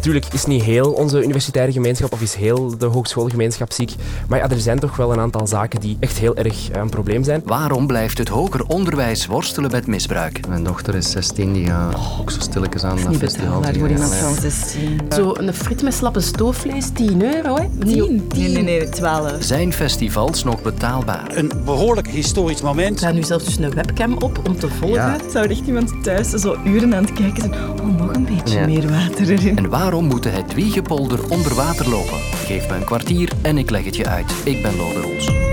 Natuurlijk is niet heel onze universitaire gemeenschap of is heel de hogeschoolgemeenschap ziek. Maar ja, er zijn toch wel een aantal zaken die echt heel erg een probleem zijn. Waarom blijft het hoger onderwijs worstelen met misbruik? Mijn dochter is 16, die gaat ook zo stilletjes aan dat festival. voor iemand van 16. Zo een friet met slappe stoofvlees, 10 euro. Hè? 10? Nee, nee, nee, 12. Zijn festivals nog betaalbaar? Een behoorlijk historisch moment. Ik ga nu zelfs dus een webcam op om te volgen. Ja. Zou er echt iemand thuis zo uren aan het kijken zijn? Oh, nog beetje meer water erin. En waarom moet de Wiegepolder onder water lopen? Geef me een kwartier en ik leg het je uit. Ik ben Lode Roels.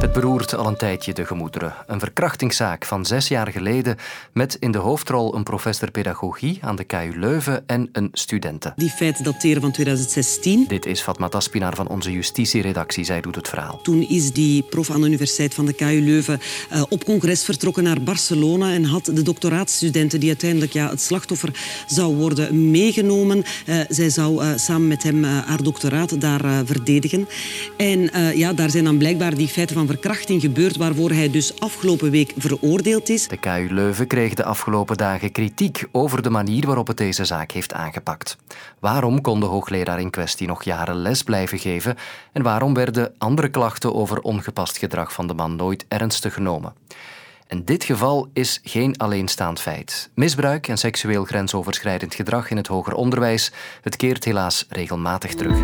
Het beroert al een tijdje de gemoederen. Een verkrachtingszaak van zes jaar geleden met in de hoofdrol een professor pedagogie aan de KU Leuven en een studente. Die feiten dateren van 2016. Dit is Fatma Taspinar van onze justitieredactie. Zij doet het verhaal. Toen is die prof aan de Universiteit van de KU Leuven uh, op congres vertrokken naar Barcelona en had de doctoraatstudenten die uiteindelijk ja, het slachtoffer zou worden meegenomen. Uh, zij zou uh, samen met hem haar doctoraat daar verdedigen. En ja, daar zijn dan blijkbaar die feiten van verkrachting gebeurd waarvoor hij dus afgelopen week veroordeeld is. De KU Leuven kreeg de afgelopen dagen kritiek over de manier waarop het deze zaak heeft aangepakt. Waarom kon de hoogleraar in kwestie nog jaren les blijven geven en waarom werden andere klachten over ongepast gedrag van de man nooit ernstig genomen? En dit geval is geen alleenstaand feit. Misbruik en seksueel grensoverschrijdend gedrag in het hoger onderwijs, het keert helaas regelmatig terug.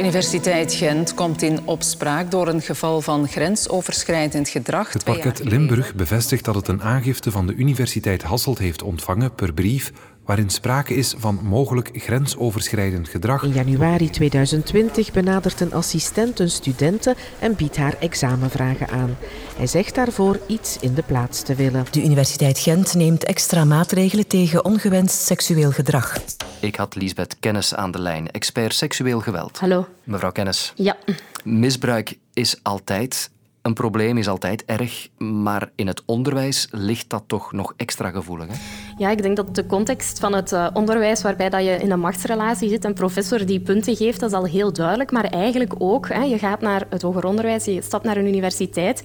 De Universiteit Gent komt in opspraak door een geval van grensoverschrijdend gedrag. Het parket Limburg bevestigt dat het een aangifte van de Universiteit Hasselt heeft ontvangen per brief waarin sprake is van mogelijk grensoverschrijdend gedrag. In januari 2020 benadert een assistent een studente en biedt haar examenvragen aan. Hij zegt daarvoor iets in de plaats te willen. De Universiteit Gent neemt extra maatregelen tegen ongewenst seksueel gedrag. Ik had Lisbeth Kennis aan de lijn, expert seksueel geweld. Hallo. Mevrouw Kennis. Ja. Misbruik is altijd een probleem is altijd erg, maar in het onderwijs ligt dat toch nog extra gevoelig. Hè? Ja, ik denk dat de context van het uh, onderwijs waarbij dat je in een machtsrelatie zit, een professor die punten geeft, dat is al heel duidelijk. Maar eigenlijk ook, hè, je gaat naar het hoger onderwijs, je stapt naar een universiteit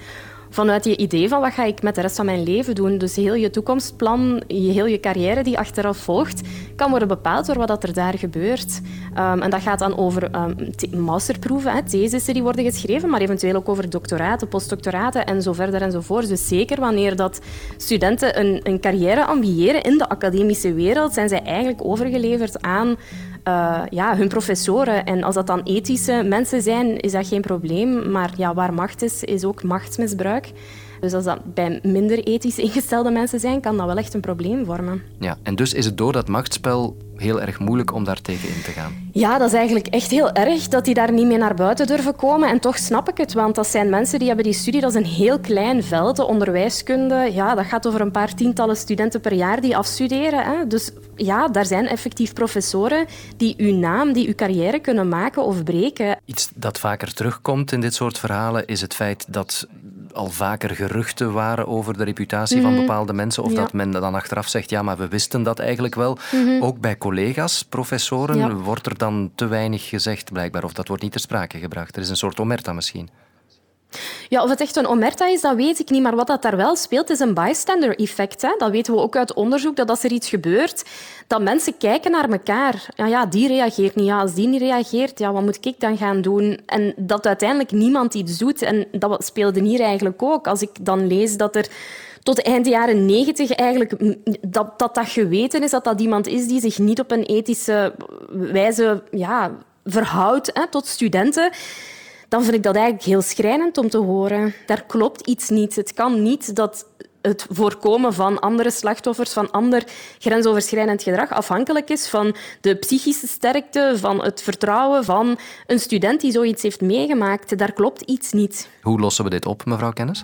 vanuit je idee van wat ga ik met de rest van mijn leven doen. Dus heel je toekomstplan, je, heel je carrière die achteraf volgt, kan worden bepaald door wat er daar gebeurt. Um, en dat gaat dan over um, masterproeven, hè, thesissen die worden geschreven, maar eventueel ook over doctoraten, postdoctoraten en zo verder enzovoort. Dus zeker wanneer dat studenten een, een carrière ambiëren in de academische wereld, zijn zij eigenlijk overgeleverd aan uh, ja, hun professoren. En als dat dan ethische mensen zijn, is dat geen probleem. Maar ja, waar macht is, is ook machtsmisbruik. Dus als dat bij minder ethisch ingestelde mensen zijn, kan dat wel echt een probleem vormen. Ja, en dus is het door dat machtsspel heel erg moeilijk om daar tegen in te gaan. Ja, dat is eigenlijk echt heel erg dat die daar niet mee naar buiten durven komen. En toch snap ik het, want dat zijn mensen die hebben die studie, dat is een heel klein veld, de onderwijskunde. Ja, dat gaat over een paar tientallen studenten per jaar die afstuderen. Hè. Dus ja, daar zijn effectief professoren die uw naam, die uw carrière kunnen maken of breken. Iets dat vaker terugkomt in dit soort verhalen is het feit dat al vaker geruchten waren over de reputatie van mhm. bepaalde mensen. Of dat men dan achteraf zegt, ja, maar we wisten dat eigenlijk wel. Mhm. Ook bij collega's, professoren, wordt er dan te weinig gezegd blijkbaar. Of dat wordt niet ter sprake gebracht. Er is een soort omerta misschien. Ja, of het echt een omerta is, dat weet ik niet. Maar wat dat daar wel speelt, is een bystander-effect. Dat weten we ook uit onderzoek, dat als er iets gebeurt, dat mensen kijken naar elkaar. Ja, ja, die reageert niet. Ja, als die niet reageert, ja, wat moet ik dan gaan doen? En dat uiteindelijk niemand iets doet. En dat speelde hier eigenlijk ook. Als ik dan lees dat er tot eind jaren negentig eigenlijk dat, dat dat geweten is, dat dat iemand is die zich niet op een ethische wijze ja, verhoudt hè, tot studenten dan vind ik dat eigenlijk heel schrijnend om te horen. Daar klopt iets niet. Het kan niet dat het voorkomen van andere slachtoffers, van ander grensoverschrijdend gedrag, afhankelijk is van de psychische sterkte, van het vertrouwen van een student die zoiets heeft meegemaakt. Daar klopt iets niet. Hoe lossen we dit op, mevrouw Kennis?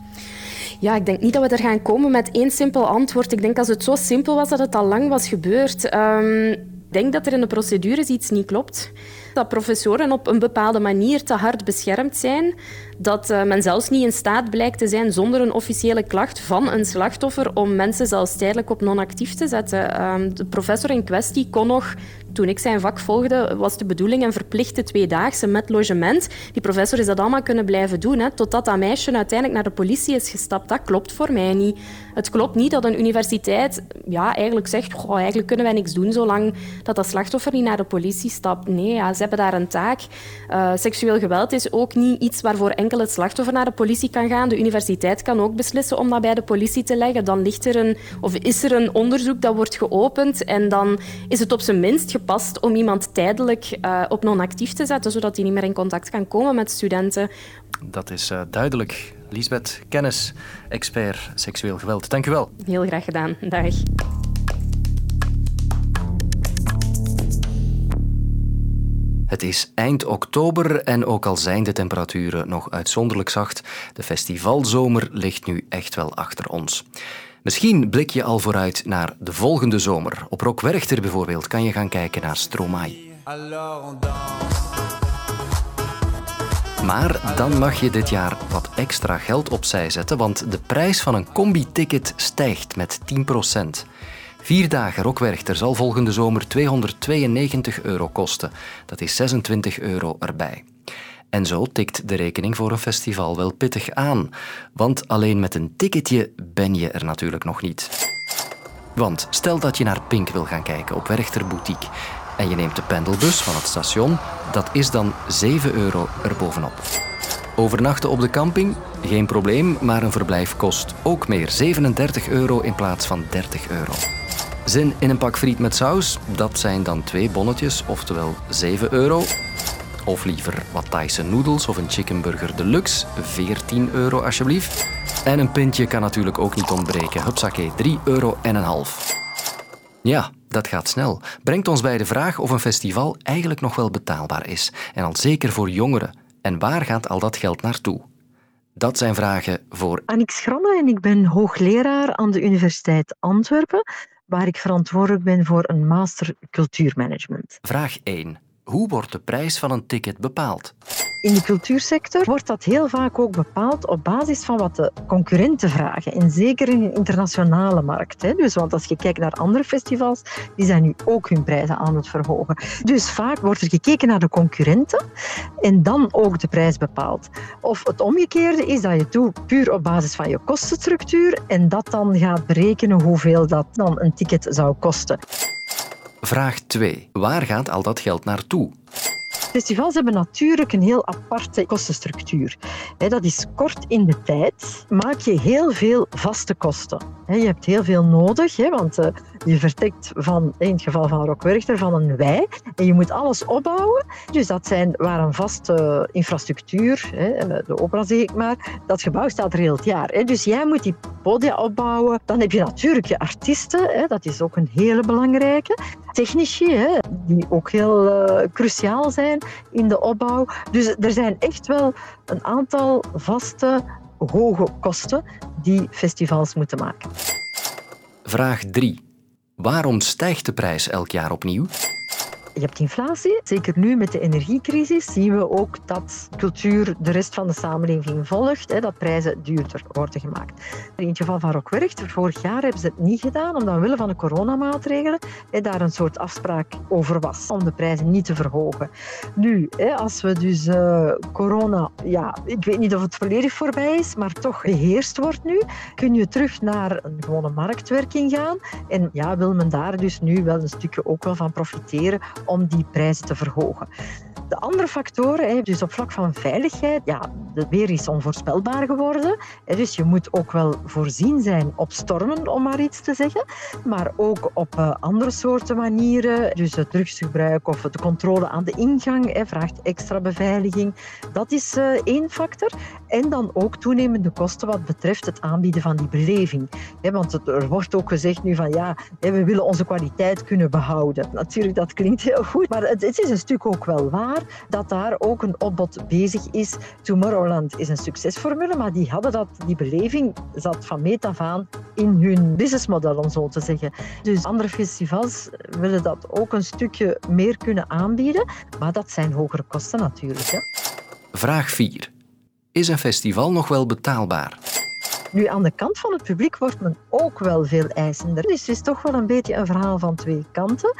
Ja, ik denk niet dat we er gaan komen met één simpel antwoord. Ik denk als het zo simpel was dat het al lang was gebeurd. Um, ik denk dat er in de procedures iets niet klopt dat professoren op een bepaalde manier te hard beschermd zijn, dat uh, men zelfs niet in staat blijkt te zijn zonder een officiële klacht van een slachtoffer om mensen zelfs tijdelijk op non-actief te zetten. Um, de professor in kwestie kon nog toen ik zijn vak volgde, was de bedoeling een verplichte tweedaagse met logement. Die professor is dat allemaal kunnen blijven doen, hè, totdat dat meisje uiteindelijk naar de politie is gestapt. Dat klopt voor mij niet. Het klopt niet dat een universiteit ja, eigenlijk zegt eigenlijk kunnen wij niks doen zolang dat dat slachtoffer niet naar de politie stapt. Nee, ja, ze hebben daar een taak. Uh, seksueel geweld is ook niet iets waarvoor enkel het slachtoffer naar de politie kan gaan. De universiteit kan ook beslissen om dat bij de politie te leggen. Dan ligt er een, of is er een onderzoek dat wordt geopend en dan is het op zijn minst gepast om iemand tijdelijk uh, op non-actief te zetten, zodat hij niet meer in contact kan komen met studenten. Dat is uh, duidelijk. Lisbeth Kennis, expert seksueel geweld. Dank u wel. Heel graag gedaan. Dag. Het is eind oktober en ook al zijn de temperaturen nog uitzonderlijk zacht, de festivalzomer ligt nu echt wel achter ons. Misschien blik je al vooruit naar de volgende zomer. Op Rock Werchter bijvoorbeeld kan je gaan kijken naar Stromae. Maar dan mag je dit jaar wat extra geld opzij zetten, want de prijs van een combi-ticket stijgt met 10%. Vier dagen Rockwerchter zal volgende zomer 292 euro kosten. Dat is 26 euro erbij. En zo tikt de rekening voor een festival wel pittig aan. Want alleen met een ticketje ben je er natuurlijk nog niet. Want stel dat je naar Pink wil gaan kijken op Werchter Boutique en je neemt de pendelbus van het station, dat is dan 7 euro erbovenop. Overnachten op de camping? Geen probleem, maar een verblijf kost ook meer 37 euro in plaats van 30 euro. Zin in een pak friet met saus? Dat zijn dan twee bonnetjes, oftewel 7 euro. Of liever wat Thaise noedels of een chickenburger deluxe, 14 euro alsjeblieft. En een pintje kan natuurlijk ook niet ontbreken. Hupsakee, 3 euro en een half. Ja, dat gaat snel. Brengt ons bij de vraag of een festival eigenlijk nog wel betaalbaar is. En al zeker voor jongeren. En waar gaat al dat geld naartoe? Dat zijn vragen voor... Annick Schramme en ik ben hoogleraar aan de Universiteit Antwerpen, waar ik verantwoordelijk ben voor een master cultuurmanagement. Vraag 1. Hoe wordt de prijs van een ticket bepaald? In de cultuursector wordt dat heel vaak ook bepaald op basis van wat de concurrenten vragen. En zeker in een internationale markt. Hè. Dus, want als je kijkt naar andere festivals, die zijn nu ook hun prijzen aan het verhogen. Dus vaak wordt er gekeken naar de concurrenten en dan ook de prijs bepaald. Of het omgekeerde is dat je doet puur op basis van je kostenstructuur en dat dan gaat berekenen hoeveel dat dan een ticket zou kosten. Vraag 2. Waar gaat al dat geld naartoe? Festivals hebben natuurlijk een heel aparte kostenstructuur. Dat is kort in de tijd, maak je heel veel vaste kosten. Je hebt heel veel nodig, want eh, je vertrekt van, in het geval van Rockwerchter, van een wei en je moet alles opbouwen. Dus dat zijn waar een vaste infrastructuur, de opera zeg ik maar, dat gebouw staat er heel het jaar. Dus jij moet die podia opbouwen. Dan heb je natuurlijk je artiesten, dat is ook een hele belangrijke. Technici, die ook heel uh, cruciaal zijn in de opbouw. Dus er zijn echt wel een aantal vaste, hoge kosten die festivals moeten maken. Vraag 3. Waarom stijgt de prijs elk jaar opnieuw? Je hebt inflatie. Zeker nu met de energiecrisis zien we ook dat cultuur de rest van de samenleving volgt, hè, dat prijzen duurder worden gemaakt. In het geval van Rockwerchter, vorig jaar hebben ze het niet gedaan, omdat willen van de coronamaatregelen hè, daar een soort afspraak over was, om de prijzen niet te verhogen. Nu, hè, als we dus uh, corona, ja, ik weet niet of het volledig voorbij is, maar toch geheerst wordt nu, kun je terug naar een gewone marktwerking gaan. En ja, wil men daar dus nu wel een stukje ook wel van profiteren om die prijzen te verhogen. De andere factoren, dus op vlak van veiligheid, ja, de weer is onvoorspelbaar geworden. Dus je moet ook wel voorzien zijn op stormen, om maar iets te zeggen. Maar ook op eh, andere soorten manieren. Dus het drugsgebruik of de controle aan de ingang vraagt extra beveiliging. Dat is eh, één factor. En dan ook toenemende kosten wat betreft het aanbieden van die beleving. Want er wordt ook gezegd nu van ja, we willen onze kwaliteit kunnen behouden. Natuurlijk, dat klinkt heel goed, maar het is een stuk ook wel waar dat daar ook een opbod bezig is. Tomorrowland is een succesformule, maar die hadden dat, die beleving zat van meet af aan in hun businessmodel, om zo te zeggen. Dus andere festivals willen dat ook een stukje meer kunnen aanbieden, maar dat zijn hogere kosten natuurlijk. Hè. Vraag 4. is een festival nog wel betaalbaar? Nu, aan de kant van het publiek wordt men ook wel veel eisender. Dus het is toch wel een beetje een verhaal van twee kanten.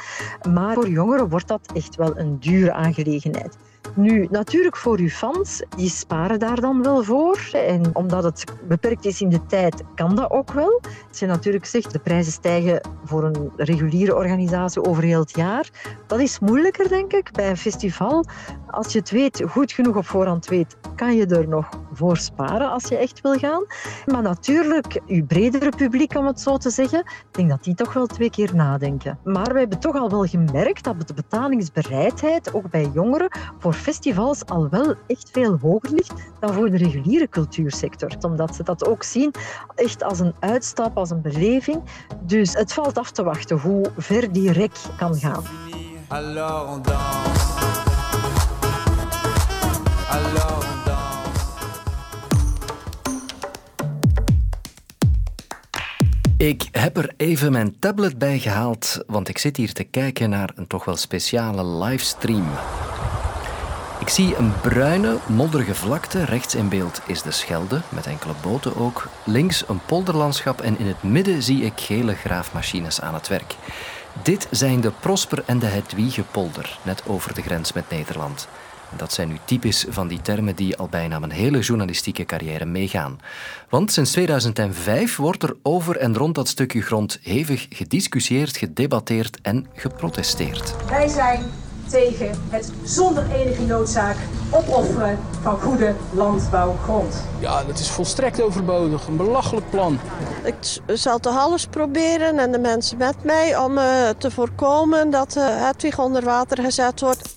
Maar voor jongeren wordt dat echt wel een dure aangelegenheid. Nu, natuurlijk voor uw fans, die sparen daar dan wel voor. En omdat het beperkt is in de tijd, kan dat ook wel. Als je natuurlijk zegt, de prijzen stijgen voor een reguliere organisatie over heel het jaar. Dat is moeilijker, denk ik, bij een festival. Als je het weet, goed genoeg op voorhand weet, kan je er nog voor sparen als je echt wil gaan. Maar natuurlijk, uw bredere publiek, om het zo te zeggen, ik denk dat die toch wel twee keer nadenken. Maar we hebben toch al wel gemerkt dat de betalingsbereidheid, ook bij jongeren, voor festivals al wel echt veel hoger ligt dan voor de reguliere cultuursector. Omdat ze dat ook zien echt als een uitstap, als een beleving. Dus het valt af te wachten hoe ver die rek kan gaan. Alors on danse. Ik heb er even mijn tablet bij gehaald, want ik zit hier te kijken naar een toch wel speciale livestream. Ik zie een bruine, modderige vlakte. Rechts in beeld is de Schelde, met enkele boten ook. Links een polderlandschap en in het midden zie ik gele graafmachines aan het werk. Dit zijn de Prosper en de Hedwiegepolder, net over de grens met Nederland. Dat zijn nu typisch van die termen die al bijna mijn hele journalistieke carrière meegaan. Want sinds 2005 wordt er over en rond dat stukje grond hevig gediscussieerd, gedebatteerd en geprotesteerd. Wij zijn tegen het zonder enige noodzaak opofferen van goede landbouwgrond. Ja, dat is volstrekt overbodig. Een belachelijk plan. Ik zal te alles proberen en de mensen met mij om uh, te voorkomen dat uh, Hedwig onder water gezet wordt.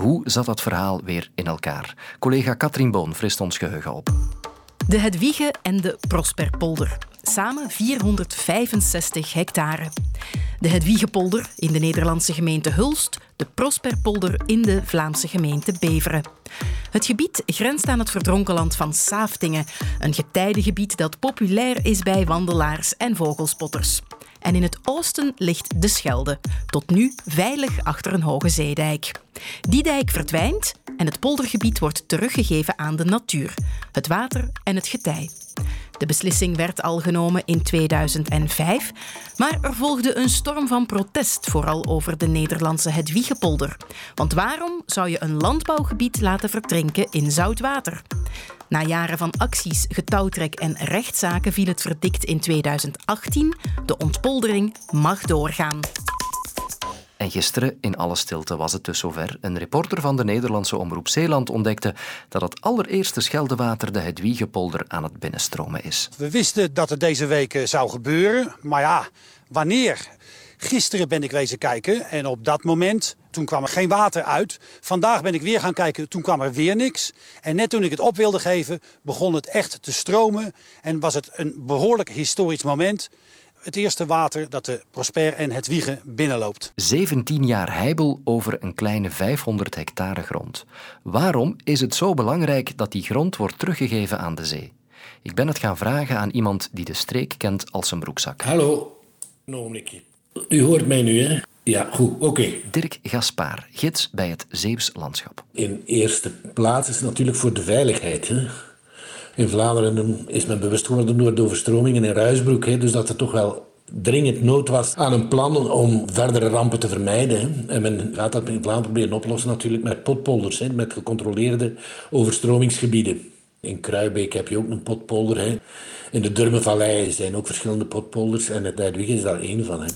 Hoe zat dat verhaal weer in elkaar? Collega Katrien Boon frist ons geheugen op. De Hedwige en de Prosperpolder. Samen 465 hectare. De Hedwiegepolder in de Nederlandse gemeente Hulst, de Prosperpolder in de Vlaamse gemeente Beveren. Het gebied grenst aan het verdronken land van Saaftingen, een getijdengebied dat populair is bij wandelaars en vogelspotters. En in het oosten ligt de Schelde, tot nu veilig achter een hoge zeedijk. Die dijk verdwijnt en het poldergebied wordt teruggegeven aan de natuur, het water en het getij. De beslissing werd al genomen in 2005, maar er volgde een storm van protest, vooral over de Nederlandse Hedwiegepolder. Want waarom zou je een landbouwgebied laten verdrinken in zout water? Na jaren van acties, getouwtrek en rechtszaken viel het verdikt in 2018. De ontpoldering mag doorgaan. En gisteren, in alle stilte, was het dus zover. Een reporter van de Nederlandse Omroep Zeeland ontdekte dat het allereerste Scheldewater de Hedwiegepolder aan het binnenstromen is. We wisten dat het deze week eh, zou gebeuren, maar ja, wanneer? Gisteren ben ik wezen kijken en op dat moment, toen kwam er geen water uit. Vandaag ben ik weer gaan kijken, toen kwam er weer niks. En net toen ik het op wilde geven, begon het echt te stromen. En was het een behoorlijk historisch moment het eerste water dat de Prosper en het Wiegen binnenloopt. 17 jaar heibel over een kleine 500 hectare grond. Waarom is het zo belangrijk dat die grond wordt teruggegeven aan de zee? Ik ben het gaan vragen aan iemand die de streek kent als een broekzak. Hallo, een U hoort mij nu, hè? Ja, goed, oké. Dirk Gaspaar, gids bij het Zeeuws landschap. In eerste plaats is het natuurlijk voor de veiligheid. Hè? In Vlaanderen is men bewust geworden door de overstromingen in Ruisbroek. Hè, dus dat er toch wel dringend nood was aan een plan om verdere rampen te vermijden. En men gaat dat in Vlaanderen proberen oplossen natuurlijk met potpolders, hè, met gecontroleerde overstromingsgebieden. In Kruibeek heb je ook een potpolder. Hè. In de Durmenvallei zijn ook verschillende potpolders en het Duidwig is daar één van. Hè.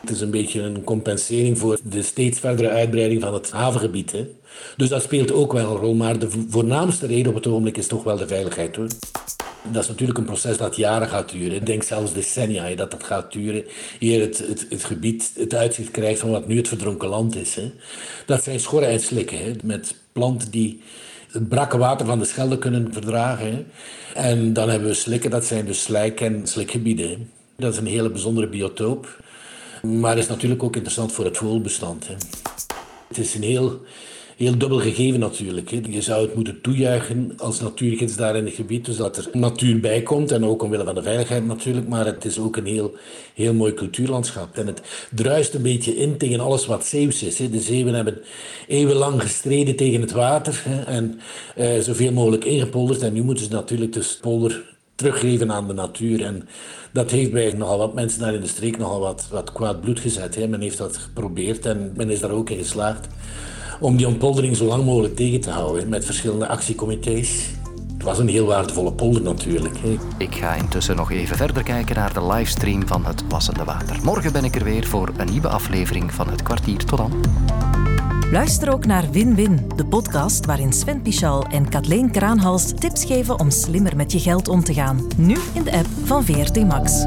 Het is een beetje een compensering voor de steeds verdere uitbreiding van het havengebied. Hè. Dus dat speelt ook wel een rol. Maar de voornaamste reden op het ogenblik is toch wel de veiligheid. Hoor. Dat is natuurlijk een proces dat jaren gaat duren. Ik denk zelfs decennia dat dat gaat duren. Eer het, het, het, gebied het uitzicht krijgt van wat nu het verdronken land is. Hè. Dat zijn schorren en slikken. Hè. Met planten die het brakke water van de Schelde kunnen verdragen. En dan hebben we slikken, dat zijn dus slijk- en slikgebieden. Dat is een hele bijzondere biotoop. Maar is natuurlijk ook interessant voor het vogelbestand. Hè. Het is een heel heel dubbel gegeven natuurlijk. Hè. Je zou het moeten toejuichen als natuurgids daar in het gebied, dus dat er natuur bij komt en ook omwille van de veiligheid natuurlijk, maar het is ook een heel, heel mooi cultuurlandschap. En het druist een beetje in tegen alles wat Zeeuws is. Hè. De Zeeuwen hebben eeuwenlang gestreden tegen het water hè, en uh, zoveel mogelijk ingepolderd en nu moeten ze natuurlijk de polder teruggeven aan de natuur. En dat heeft bij nogal wat mensen daar in de streek nogal wat, wat kwaad bloed gezet. Hè. Men heeft dat geprobeerd en men is daar ook in geslaagd om die ontpoldering zo lang mogelijk tegen te houden met verschillende actiecomité's. Het was een heel waardevolle polder natuurlijk. Hè. Ik ga intussen nog even verder kijken naar de livestream van het Wassende Water. Morgen ben ik er weer voor een nieuwe aflevering van Het Kwartier. Tot dan. Luister ook naar Win-Win, de podcast waarin Sven Pichal en Kathleen Kraanhals tips geven om slimmer met je geld om te gaan. Nu in de app van VRT Max.